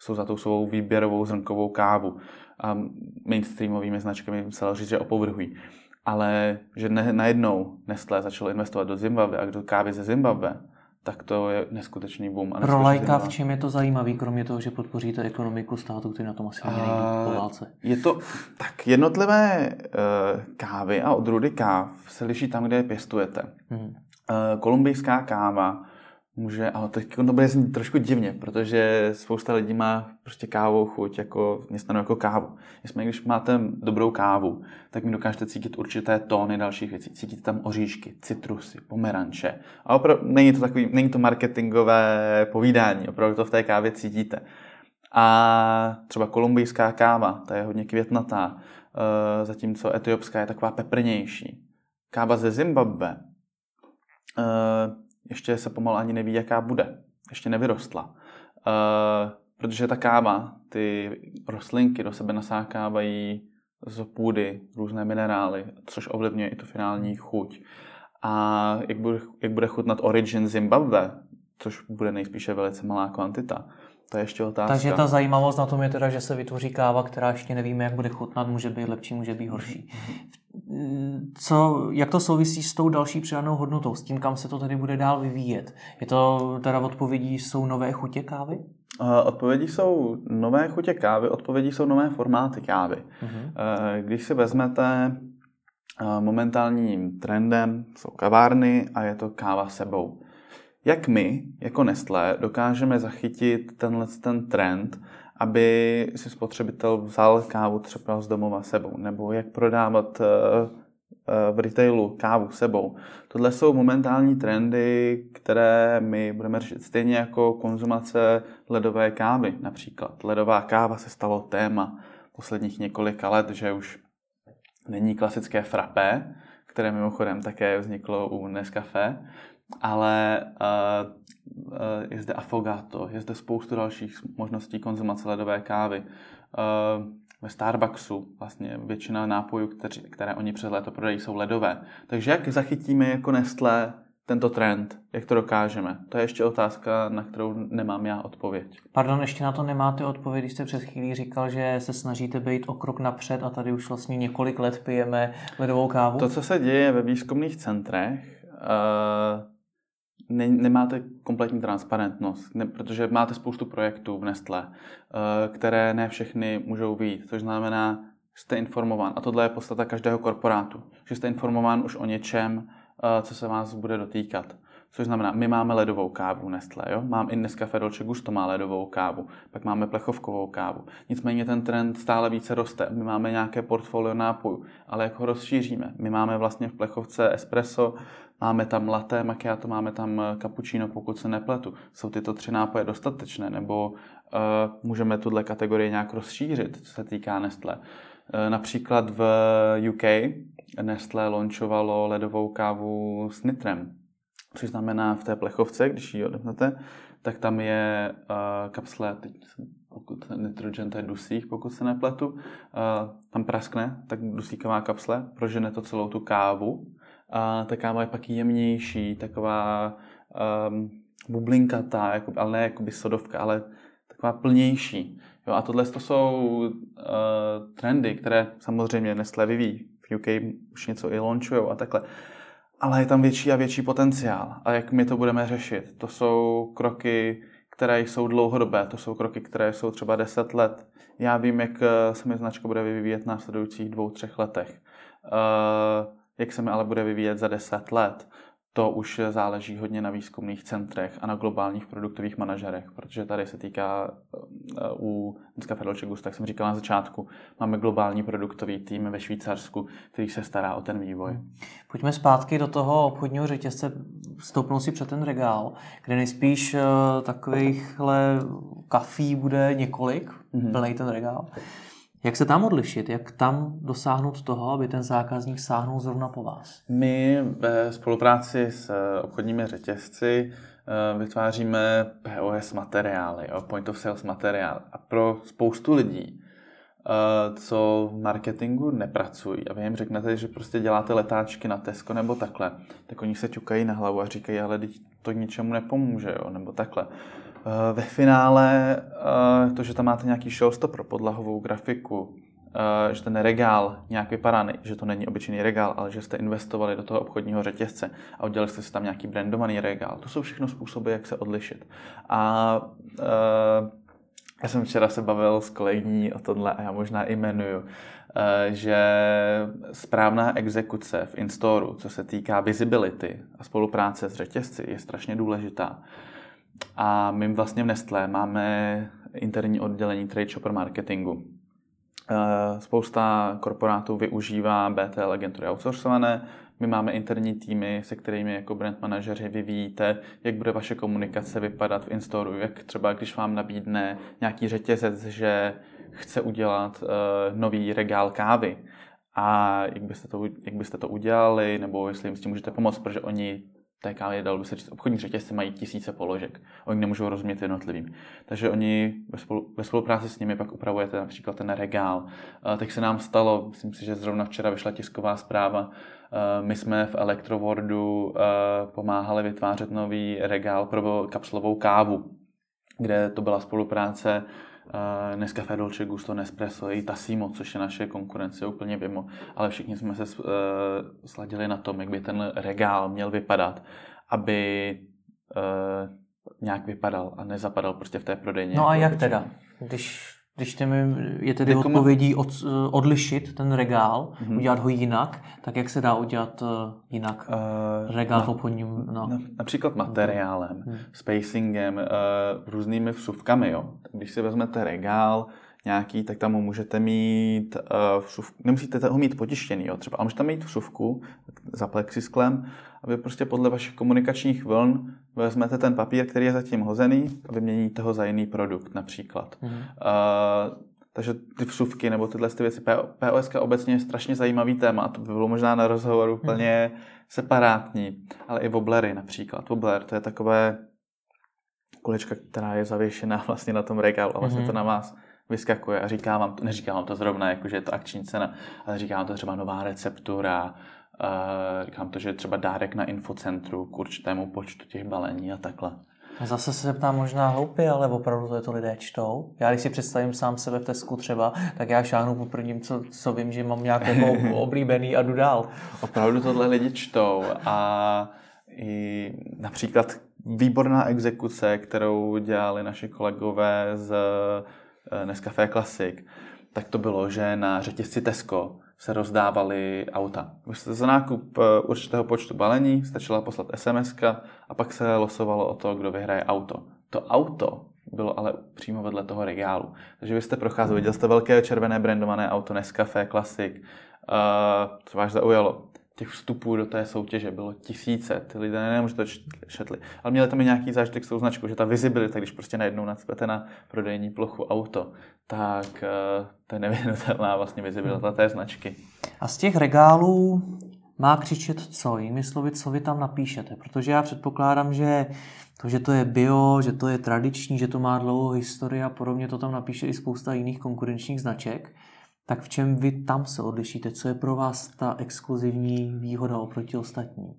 jsou za tou svou výběrovou zrnkovou kávu. A mainstreamovými značkami se dalo říct, že opovrhují. Ale že ne, najednou Nestlé začalo investovat do Zimbabwe a do kávy ze Zimbabwe, tak to je neskutečný boom. A Pro lajka v čem je to zajímavý, kromě toho, že podpoříte ekonomiku státu, který na tom asi není po válce? Je to tak jednotlivé uh, kávy a odrůdy káv se liší tam, kde je pěstujete. Hmm. Uh, kolumbijská káva může, ale teď to bude znít trošku divně, protože spousta lidí má prostě kávou chuť jako městnanou jako kávu. Nicméně, když máte dobrou kávu, tak mi dokážete cítit určité tóny dalších věcí. Cítíte tam oříšky, citrusy, pomeranče. A opravdu není to takový, není to marketingové povídání, opravdu to v té kávě cítíte. A třeba kolumbijská káva, ta je hodně květnatá, eh, zatímco etiopská je taková peprnější. Káva ze Zimbabwe eh, ještě se pomalu ani neví, jaká bude. Ještě nevyrostla. Uh, protože ta káva, ty rostlinky do sebe nasákávají z půdy různé minerály, což ovlivňuje i tu finální chuť. A jak bude, jak bude chutnat Origin Zimbabwe, což bude nejspíše velice malá kvantita, to je ještě otázka. Takže ta zajímavost na tom je teda, že se vytvoří káva, která ještě nevíme, jak bude chutnat, může být lepší, může být horší. Co, jak to souvisí s tou další přidanou hodnotou, s tím, kam se to tedy bude dál vyvíjet? Je to teda odpovědí, jsou nové chutě kávy? Odpovědí jsou nové chutě kávy, odpovědí jsou nové formáty kávy. Uh-huh. Když si vezmete momentálním trendem, jsou kavárny a je to káva sebou. Jak my, jako Nestlé, dokážeme zachytit tenhle ten trend, aby si spotřebitel vzal kávu třeba z domova sebou, nebo jak prodávat eh, eh, v retailu kávu sebou. Tohle jsou momentální trendy, které my budeme řešit. Stejně jako konzumace ledové kávy například. Ledová káva se stalo téma posledních několika let, že už není klasické frappé, které mimochodem také vzniklo u Nescafé, ale uh, uh, je zde affogato, je zde spoustu dalších možností konzumace ledové kávy. Uh, ve Starbucksu vlastně většina nápojů, které, které oni přes léto prodají, jsou ledové. Takže jak zachytíme jako Nestlé tento trend? Jak to dokážeme? To je ještě otázka, na kterou nemám já odpověď. Pardon, ještě na to nemáte odpověď, když jste před chvílí říkal, že se snažíte být o krok napřed a tady už vlastně několik let pijeme ledovou kávu. To, co se děje ve výzkumných centrech, uh, ne, nemáte kompletní transparentnost, ne, protože máte spoustu projektů v Nestle, eh, které ne všechny můžou být, což znamená, jste informován. A tohle je podstata každého korporátu, že jste informován už o něčem, eh, co se vás bude dotýkat. Což znamená, my máme ledovou kávu Nestlé, jo? Mám i dneska Dolce Gusto má ledovou kávu, pak máme plechovkovou kávu. Nicméně ten trend stále více roste. My máme nějaké portfolio nápojů, ale jak ho rozšíříme? My máme vlastně v plechovce espresso, máme tam latte macchiato, máme tam cappuccino, pokud se nepletu. Jsou tyto tři nápoje dostatečné, nebo uh, můžeme tuhle kategorii nějak rozšířit, co se týká Nestlé. Uh, například v UK Nestlé launchovalo ledovou kávu s nitrem, což znamená v té plechovce, když ji odepnete, tak tam je uh, kapsle, teď pokud nitrogen, to je dusík, pokud se nepletu, uh, tam praskne, tak dusíková kapsle prožene to celou tu kávu a ta káva je pak jemnější, taková um, bublinkatá, jako, ale ne jako by sodovka, ale taková plnější. Jo, a tohle to jsou uh, trendy, které samozřejmě Nestlé vyvíjí. V UK už něco i launchujou a takhle ale je tam větší a větší potenciál. A jak my to budeme řešit? To jsou kroky, které jsou dlouhodobé, to jsou kroky, které jsou třeba 10 let. Já vím, jak eh, se mi značka bude vyvíjet v následujících dvou, třech letech. Uh, jak se mi ale bude vyvíjet za 10 let to už záleží hodně na výzkumných centrech a na globálních produktových manažerech, protože tady se týká eh, u dneska Gusta, jak jsem říkal na začátku, máme globální produktový tým ve Švýcarsku, který se stará o ten vývoj. Pojďme zpátky do toho obchodního řetězce, stoupnout si před ten regál, kde nejspíš eh, takovýchhle kafí bude několik, mm-hmm. plný ten regál. Jak se tam odlišit? Jak tam dosáhnout toho, aby ten zákazník sáhnul zrovna po vás? My ve spolupráci s obchodními řetězci vytváříme POS materiály, jo, point of sales materiál. A pro spoustu lidí, eh, co v marketingu nepracují a vy jim řeknete, že prostě děláte letáčky na Tesco nebo takhle, tak oni se čukají na hlavu a říkají, ale to ničemu nepomůže, jo, nebo takhle. Eh, ve finále to, že tam máte nějaký showstop pro podlahovou grafiku, Uh, že ten regál nějak vypadá, že to není obyčejný regál, ale že jste investovali do toho obchodního řetězce a udělali jste si tam nějaký brandovaný regál. To jsou všechno způsoby, jak se odlišit. A já jsem včera se bavil s kolegyní o tohle a já možná i jmenuju, že správná exekuce v InStore, co se týká visibility a spolupráce s řetězci, je strašně důležitá. A my vlastně v Nestlé máme interní oddělení trade shopper marketingu Eh, spousta korporátů využívá BTL agentury outsourcované. My máme interní týmy, se kterými jako brand manažeři vyvíjíte, jak bude vaše komunikace vypadat v Instoru, jak třeba když vám nabídne nějaký řetězec, že chce udělat uh, nový regál kávy a jak byste, to, jak byste to udělali, nebo jestli jim s tím můžete pomoct, protože oni TKV, dal by se říct, obchodní řetězce mají tisíce položek. Oni nemůžou rozumět jednotlivým. Takže oni ve, spolu, ve spolupráci s nimi pak upravujete například ten regál. Teď se nám stalo, myslím si, že zrovna včera vyšla tisková zpráva, my jsme v Electrowordu pomáhali vytvářet nový regál pro kapslovou kávu, kde to byla spolupráce Nescafé Dolce Gusto, Nespresso i Tassimo, což je naše konkurence úplně mimo, ale všichni jsme se uh, sladili na tom, jak by ten regál měl vypadat, aby uh, nějak vypadal a nezapadal prostě v té prodejně. No a jako jak teda? Když když těmi je tedy jako odpovědí od, eh, odlišit ten regál, mm-hmm. udělat ho jinak, tak jak se dá udělat uh, jinak uh, regál na, v obchodním? No. Na, například materiálem, mm. spacingem, uh, různými vsuvkami. Jo. Když si vezmete regál, nějaký, tak tam ho můžete mít uh, vsuvku, nemusíte ho mít potištěný, jo, třeba, ale můžete mít vsuvku za plexisklem, aby prostě podle vašich komunikačních vln vezmete ten papír, který je zatím hozený a vyměníte ho za jiný produkt například. Mm. Uh, takže ty vsuvky nebo tyhle ty věci. POS obecně je strašně zajímavý téma, to by bylo možná na rozhovoru mhm. úplně mm. separátní, ale i woblery například. Wobbler to je takové kulička, která je zavěšená vlastně na tom regálu a vlastně mm. to na vás vyskakuje a říká vám, to, neříká vám to zrovna, jako že je to akční cena, ale říká vám to třeba nová receptura, říkám to, že je třeba dárek na infocentru k určitému počtu těch balení a takhle. Zase se zeptám možná hloupě, ale opravdu to je to lidé čtou. Já když si představím sám sebe v Tesku třeba, tak já šáhnu po prvním, co, co vím, že mám nějaké oblíbený a jdu dál. Opravdu tohle lidi čtou a i například výborná exekuce, kterou dělali naši kolegové z Eh, Nescafé Classic, tak to bylo, že na řetězci Tesco se rozdávaly auta. Za nákup eh, určitého počtu balení stačila poslat SMS a pak se losovalo o to, kdo vyhraje auto. To auto bylo ale přímo vedle toho regálu. Takže vy jste procházeli, viděl jste velké červené brandované auto Nescafé Classic, uh, co vás zaujalo těch vstupů do té soutěže bylo tisíce, ty lidé nejenom, že to šetli, ale měli tam i nějaký zážitek s tou značkou, že ta visibilita, když prostě najednou nacpete na prodejní plochu auto, tak uh, to je nevyhnutelná vlastně visibilita té značky. A z těch regálů má křičet co? Jinými slovy, co vy tam napíšete? Protože já předpokládám, že to, že to je bio, že to je tradiční, že to má dlouhou historii a podobně, to tam napíše i spousta jiných konkurenčních značek tak v čem vy tam se odlišíte? Co je pro vás ta exkluzivní výhoda oproti ostatním?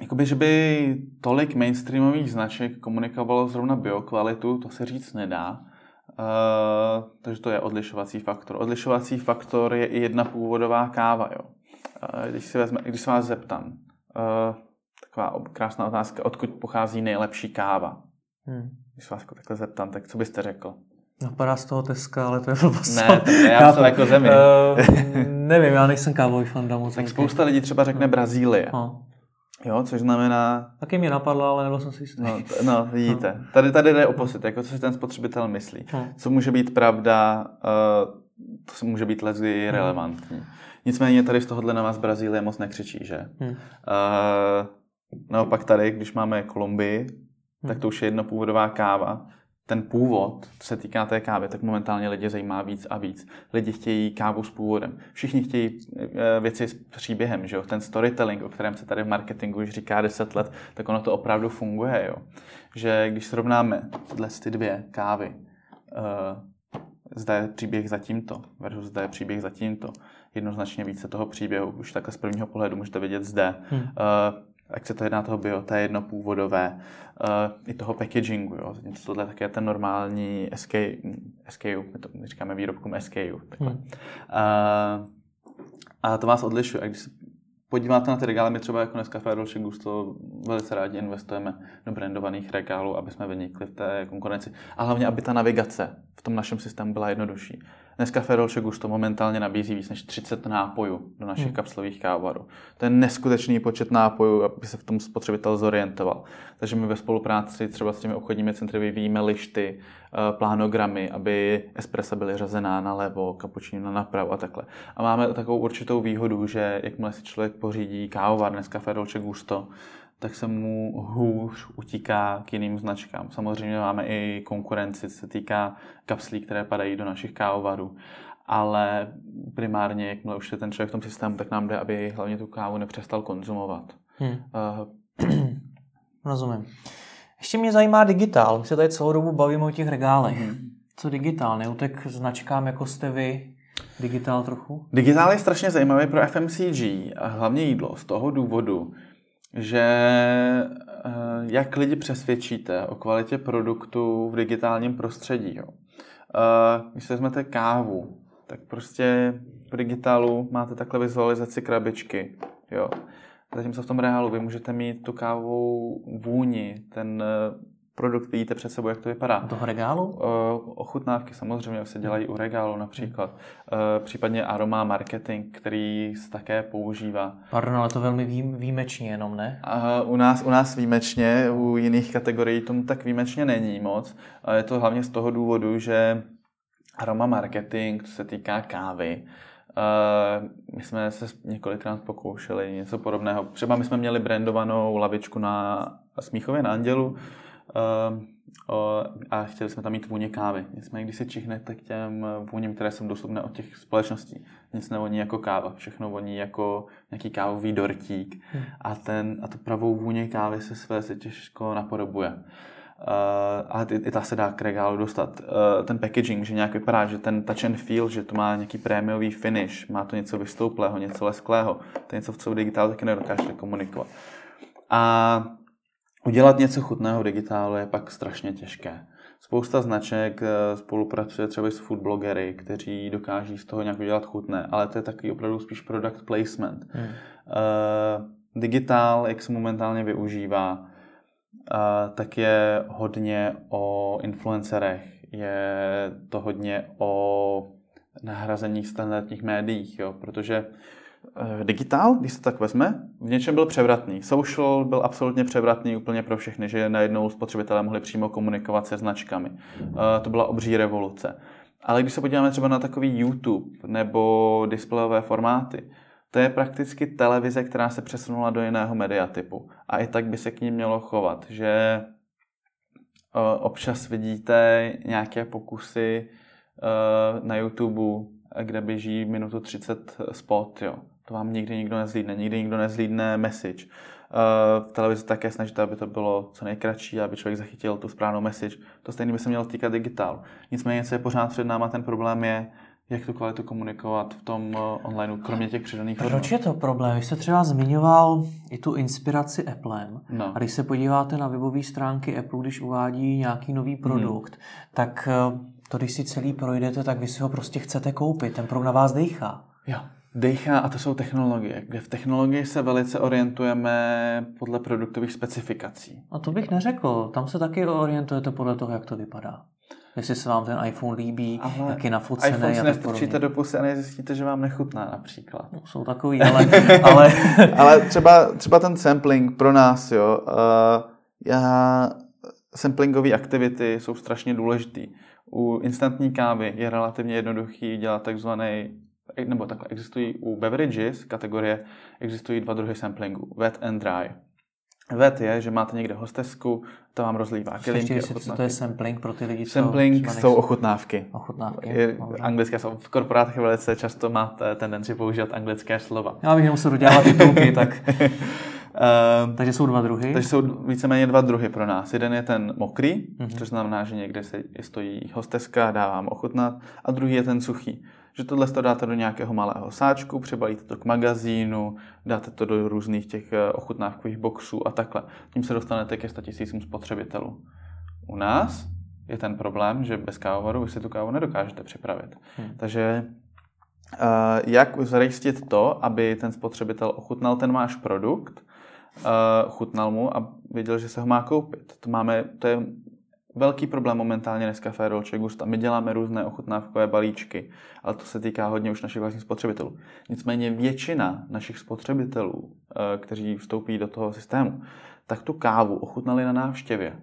Jakoby, že by tolik mainstreamových značek komunikovalo zrovna biokvalitu, to se říct nedá. Uh, takže to je odlišovací faktor. Odlišovací faktor je i jedna původová káva. Jo. Uh, když, si vezme, když se vás zeptám, uh, taková krásná otázka, odkud pochází nejlepší káva? Hmm. Když se vás jako takhle zeptám, tak co byste řekl? Napadá z toho Teska, ale to je blbost. Ne, to je já jsem jako zemi. Uh, nevím, já nejsem kávový fanda moc. Tak spousta lidí třeba řekne Brazílie. No. Jo, což znamená... Taky mě napadlo, ale nebyl jsem si jistý. No, t- no vidíte. No. Tady, tady jde oposit, jako co si ten spotřebitel myslí. No. Co může být pravda, uh, to může být lezy hmm. relevantní. Nicméně tady z tohohle na vás Brazílie moc nekřičí, že? Hmm. Uh, naopak tady, když máme Kolumbii, hmm. tak to už je jedna původová káva, ten původ, co se týká té kávy, tak momentálně lidi zajímá víc a víc. Lidi chtějí kávu s původem. Všichni chtějí eh, věci s příběhem, že jo? Ten storytelling, o kterém se tady v marketingu už říká 10 let, tak ono to opravdu funguje, jo? Že když srovnáme tyhle ty dvě kávy, uh, zde je příběh za tímto versus zde je příběh za tímto, jednoznačně více toho příběhu, už takhle z prvního pohledu můžete vidět zde. Hmm. Uh, ať se to jedná toho bio, to je jedno původové, uh, i toho packagingu, jo. Tohle je také ten normální SK, SKU, my to my říkáme výrobkům SKU. Takhle. Hmm. Uh, a to vás odlišuje. A když se podíváte na ty regály, my třeba jako dneska Dolce Gusto velice rádi investujeme do brandovaných regálů, aby jsme vynikli v té konkurenci. A hlavně, aby ta navigace v tom našem systému byla jednodušší. Dneska Ferolče Gusto momentálně nabízí víc než 30 nápojů do našich hmm. kapslových kávarů. To je neskutečný počet nápojů, aby se v tom spotřebitel zorientoval. Takže my ve spolupráci třeba s těmi obchodními centry vyvíjíme lišty, eh, plánogramy, aby espressa byly řazená na levo, kapučíno na napravo a takhle. A máme takovou určitou výhodu, že jakmile si člověk pořídí kávovar dneska Ferolče Gusto, tak se mu hůř utíká k jiným značkám. Samozřejmě máme i konkurenci, co se týká kapslí, které padají do našich kávovarů. Ale primárně, jakmile už je ten člověk v tom systému, tak nám jde, aby hlavně tu kávu nepřestal konzumovat. Hmm. Uh, Rozumím. Ještě mě zajímá digitál. My se tady celou dobu bavíme o těch regálech. Hmm. Co digitál? Neutek značkám, jako jste vy, digitál trochu? Digitál je strašně zajímavý pro FMCG a hlavně jídlo z toho důvodu, že eh, jak lidi přesvědčíte o kvalitě produktu v digitálním prostředí. Jo. Eh, když se vezmete kávu, tak prostě v digitálu máte takhle vizualizaci krabičky. Jo. Zatímco v tom reálu vy můžete mít tu kávovou vůni, ten eh, produkt vidíte před sebou, jak to vypadá. Toho regálu? Uh, ochutnávky samozřejmě se dělají u regálu například. Uh, případně aroma marketing, který se také používá. Pardon, ale to velmi výjimečně jenom, ne? Uh, u, nás, u nás výjimečně, u jiných kategorií tomu tak výjimečně není moc. Je to hlavně z toho důvodu, že aroma marketing, co se týká kávy, Uh, my jsme se několikrát pokoušeli něco podobného. Třeba my jsme měli brandovanou lavičku na Smíchově na Andělu, a chtěli jsme tam mít vůně kávy. Nicméně, když se čihnete k těm vůním, které jsou dostupné od těch společností, nic nevoní jako káva, všechno voní jako nějaký kávový dortík hmm. a, ten, a tu pravou vůně kávy se své se těžko napodobuje. Uh, ale i, i ta se dá k regálu dostat. Uh, ten packaging, že nějak vypadá, že ten touch and feel, že to má nějaký prémiový finish, má to něco vystouplého, něco lesklého, to je něco, v co v digitálu taky nedokážete komunikovat. A Udělat něco chutného v digitálu je pak strašně těžké. Spousta značek eh, spolupracuje třeba s food blogery, kteří dokáží z toho nějak udělat chutné, ale to je takový opravdu spíš product placement. Hmm. Uh, digitál, jak se momentálně využívá, uh, tak je hodně o influencerech, je to hodně o nahrazeních standardních médiích, jo, protože Eh, digitál, když se tak vezme, v něčem byl převratný. Social byl absolutně převratný úplně pro všechny, že najednou spotřebitelé mohli přímo komunikovat se značkami. Eh, to byla obří revoluce. Ale když se podíváme třeba na takový YouTube nebo displejové formáty, to je prakticky televize, která se přesunula do jiného mediatypu. A i tak by se k ní mělo chovat, že eh, občas vidíte nějaké pokusy na YouTube, kde běží minutu 30 spot, jo. To vám nikdy nikdo nezlídne, nikdy nikdo nezlídne message. Eh, v televizi také snažíte, aby to bylo co nejkratší, aby člověk zachytil tu správnou message. To stejné by se mělo týkat digitálu. Nicméně, co je pořád před náma, ten problém je, jak tu kvalitu komunikovat v tom eh, online, kromě těch přidaných Proč hodnot. je to problém? Vy jste třeba zmiňoval i tu inspiraci Applem. No. A když se podíváte na webové stránky Apple, když uvádí nějaký nový hmm. produkt, hmm. tak eh, to, když si celý projdete, tak vy si ho prostě chcete koupit. Ten produkt na vás dýchá. Jo dejchá a to jsou technologie, kde v technologii se velice orientujeme podle produktových specifikací. A to bych neřekl. Tam se taky orientujete podle toho, jak to vypadá. Jestli se vám ten iPhone líbí, Ale jak je nafocený. iPhone si nestrčíte do pusy a nezjistíte, že vám nechutná například. No, jsou takový, ale... ale... ale třeba, třeba ten sampling pro nás, jo. Uh, já, samplingové aktivity jsou strašně důležitý. U instantní kávy je relativně jednoduchý dělat takzvaný nebo takhle, existují u beverages kategorie, existují dva druhy samplingu, wet and dry. Vet je, že máte někde hostesku, to vám rozlívá. Ještě co to je sampling pro ty lidi, co Sampling jsou ochutnávky. Ochutnávky. Je, anglické jsou. V korporátech velice často máte tendenci používat anglické slova. Já bych nemusel dodělat titulky, tak... Uh, takže jsou dva druhy? Takže jsou víceméně dva druhy pro nás. Jeden je ten mokrý, uh-huh. což znamená, že někde se stojí hosteska, dávám ochutnat, a druhý je ten suchý že tohle to dáte do nějakého malého sáčku, přebalíte to k magazínu, dáte to do různých těch eh, ochutnávkových boxů a takhle. Tím se dostanete ke 100 tisícům spotřebitelů. U nás je ten problém, že bez kávovaru vy si tu kávu nedokážete připravit. Hmm. Takže uh, jak zajistit to, aby ten spotřebitel ochutnal ten váš produkt, uh, chutnal mu a věděl, že se ho má koupit. To, máme, to je velký problém momentálně Nescafé Dolce Gusta. My děláme různé ochutnávkové balíčky, ale to se týká hodně už našich vlastních spotřebitelů. Nicméně většina našich spotřebitelů, eh, kteří vstoupí do toho systému, tak tu kávu ochutnali na návštěvě.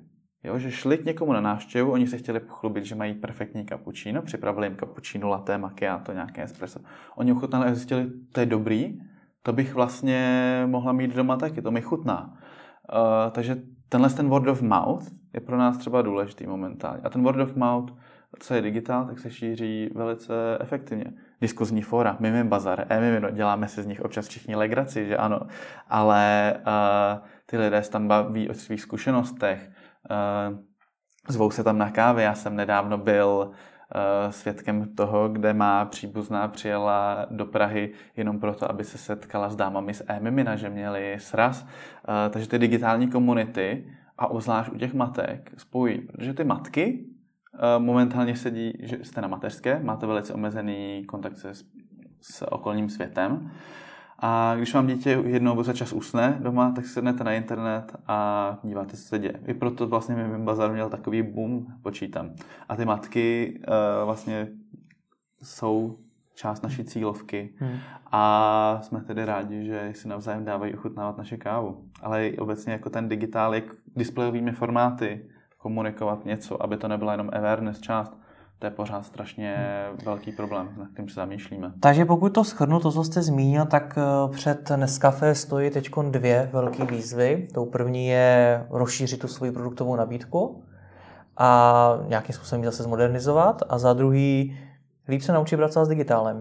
Jo, že šli k někomu na návštěvu, oni se chtěli pochlubit, že mají perfektní cappuccino, připravili jim cappuccino, latte, macchiato, nějaké espresso. Oni ochutnali a zjistili, to je dobrý, to bych vlastně mohla mít doma taky, to mi chutná. Uh, takže tenhle ten word of mouth je pro nás třeba důležitý momentálně. A ten word of mouth, co je digitál, tak se šíří velice efektivně. Diskuzní fóra, Mimim Bazar, e děláme si z nich občas všichni legraci, že ano, ale uh, ty lidé tam baví o svých zkušenostech, uh, zvou se tam na kávě. Já jsem nedávno byl svědkem toho, kde má příbuzná přijela do Prahy jenom proto, aby se setkala s dámami z e že měli sraz. Takže ty digitální komunity a obzvlášť u těch matek spojí, protože ty matky uh, momentálně sedí, že jste na mateřské, máte velice omezený kontakt se, s okolním světem a když vám dítě jednou za čas usne doma, tak sednete na internet a díváte, co se děje. I proto vlastně mi bazar měl takový boom, počítám. A ty matky uh, vlastně jsou část naší cílovky hmm. a jsme tedy rádi, že si navzájem dávají ochutnávat naše kávu. Ale obecně jako ten digitál, jak displejovými formáty komunikovat něco, aby to nebyla jenom awareness část, to je pořád strašně velký problém, na kterým se zamýšlíme. Takže pokud to schrnu, to, co jste zmínil, tak eh, před Nescafe stojí teď dvě velké výzvy. Tou první je rozšířit tu svoji produktovou nabídku a nějakým způsobem ji zase zmodernizovat. A za druhý líp se naučit pracovat s digitálem.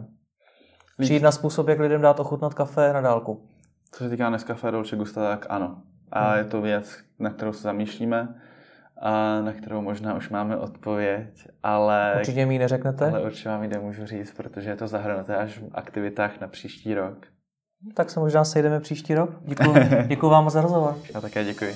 Líp. Přijít na způsob, jak lidem dát ochutnat kafe na dálku. Co se týká Nescafe Dolce Gusta, tak ano. A hmm. je to věc, na kterou se zamýšlíme a na kterou možná už máme odpověď, ale... Určitě mi ji neřeknete? Ale určitě vám ji nemůžu říct, protože je to zahrnuté až v aktivitách na příští rok. Tak se možná sejdeme příští rok. Děkuji, děkuji vám za rozhovor. Já také děkuji.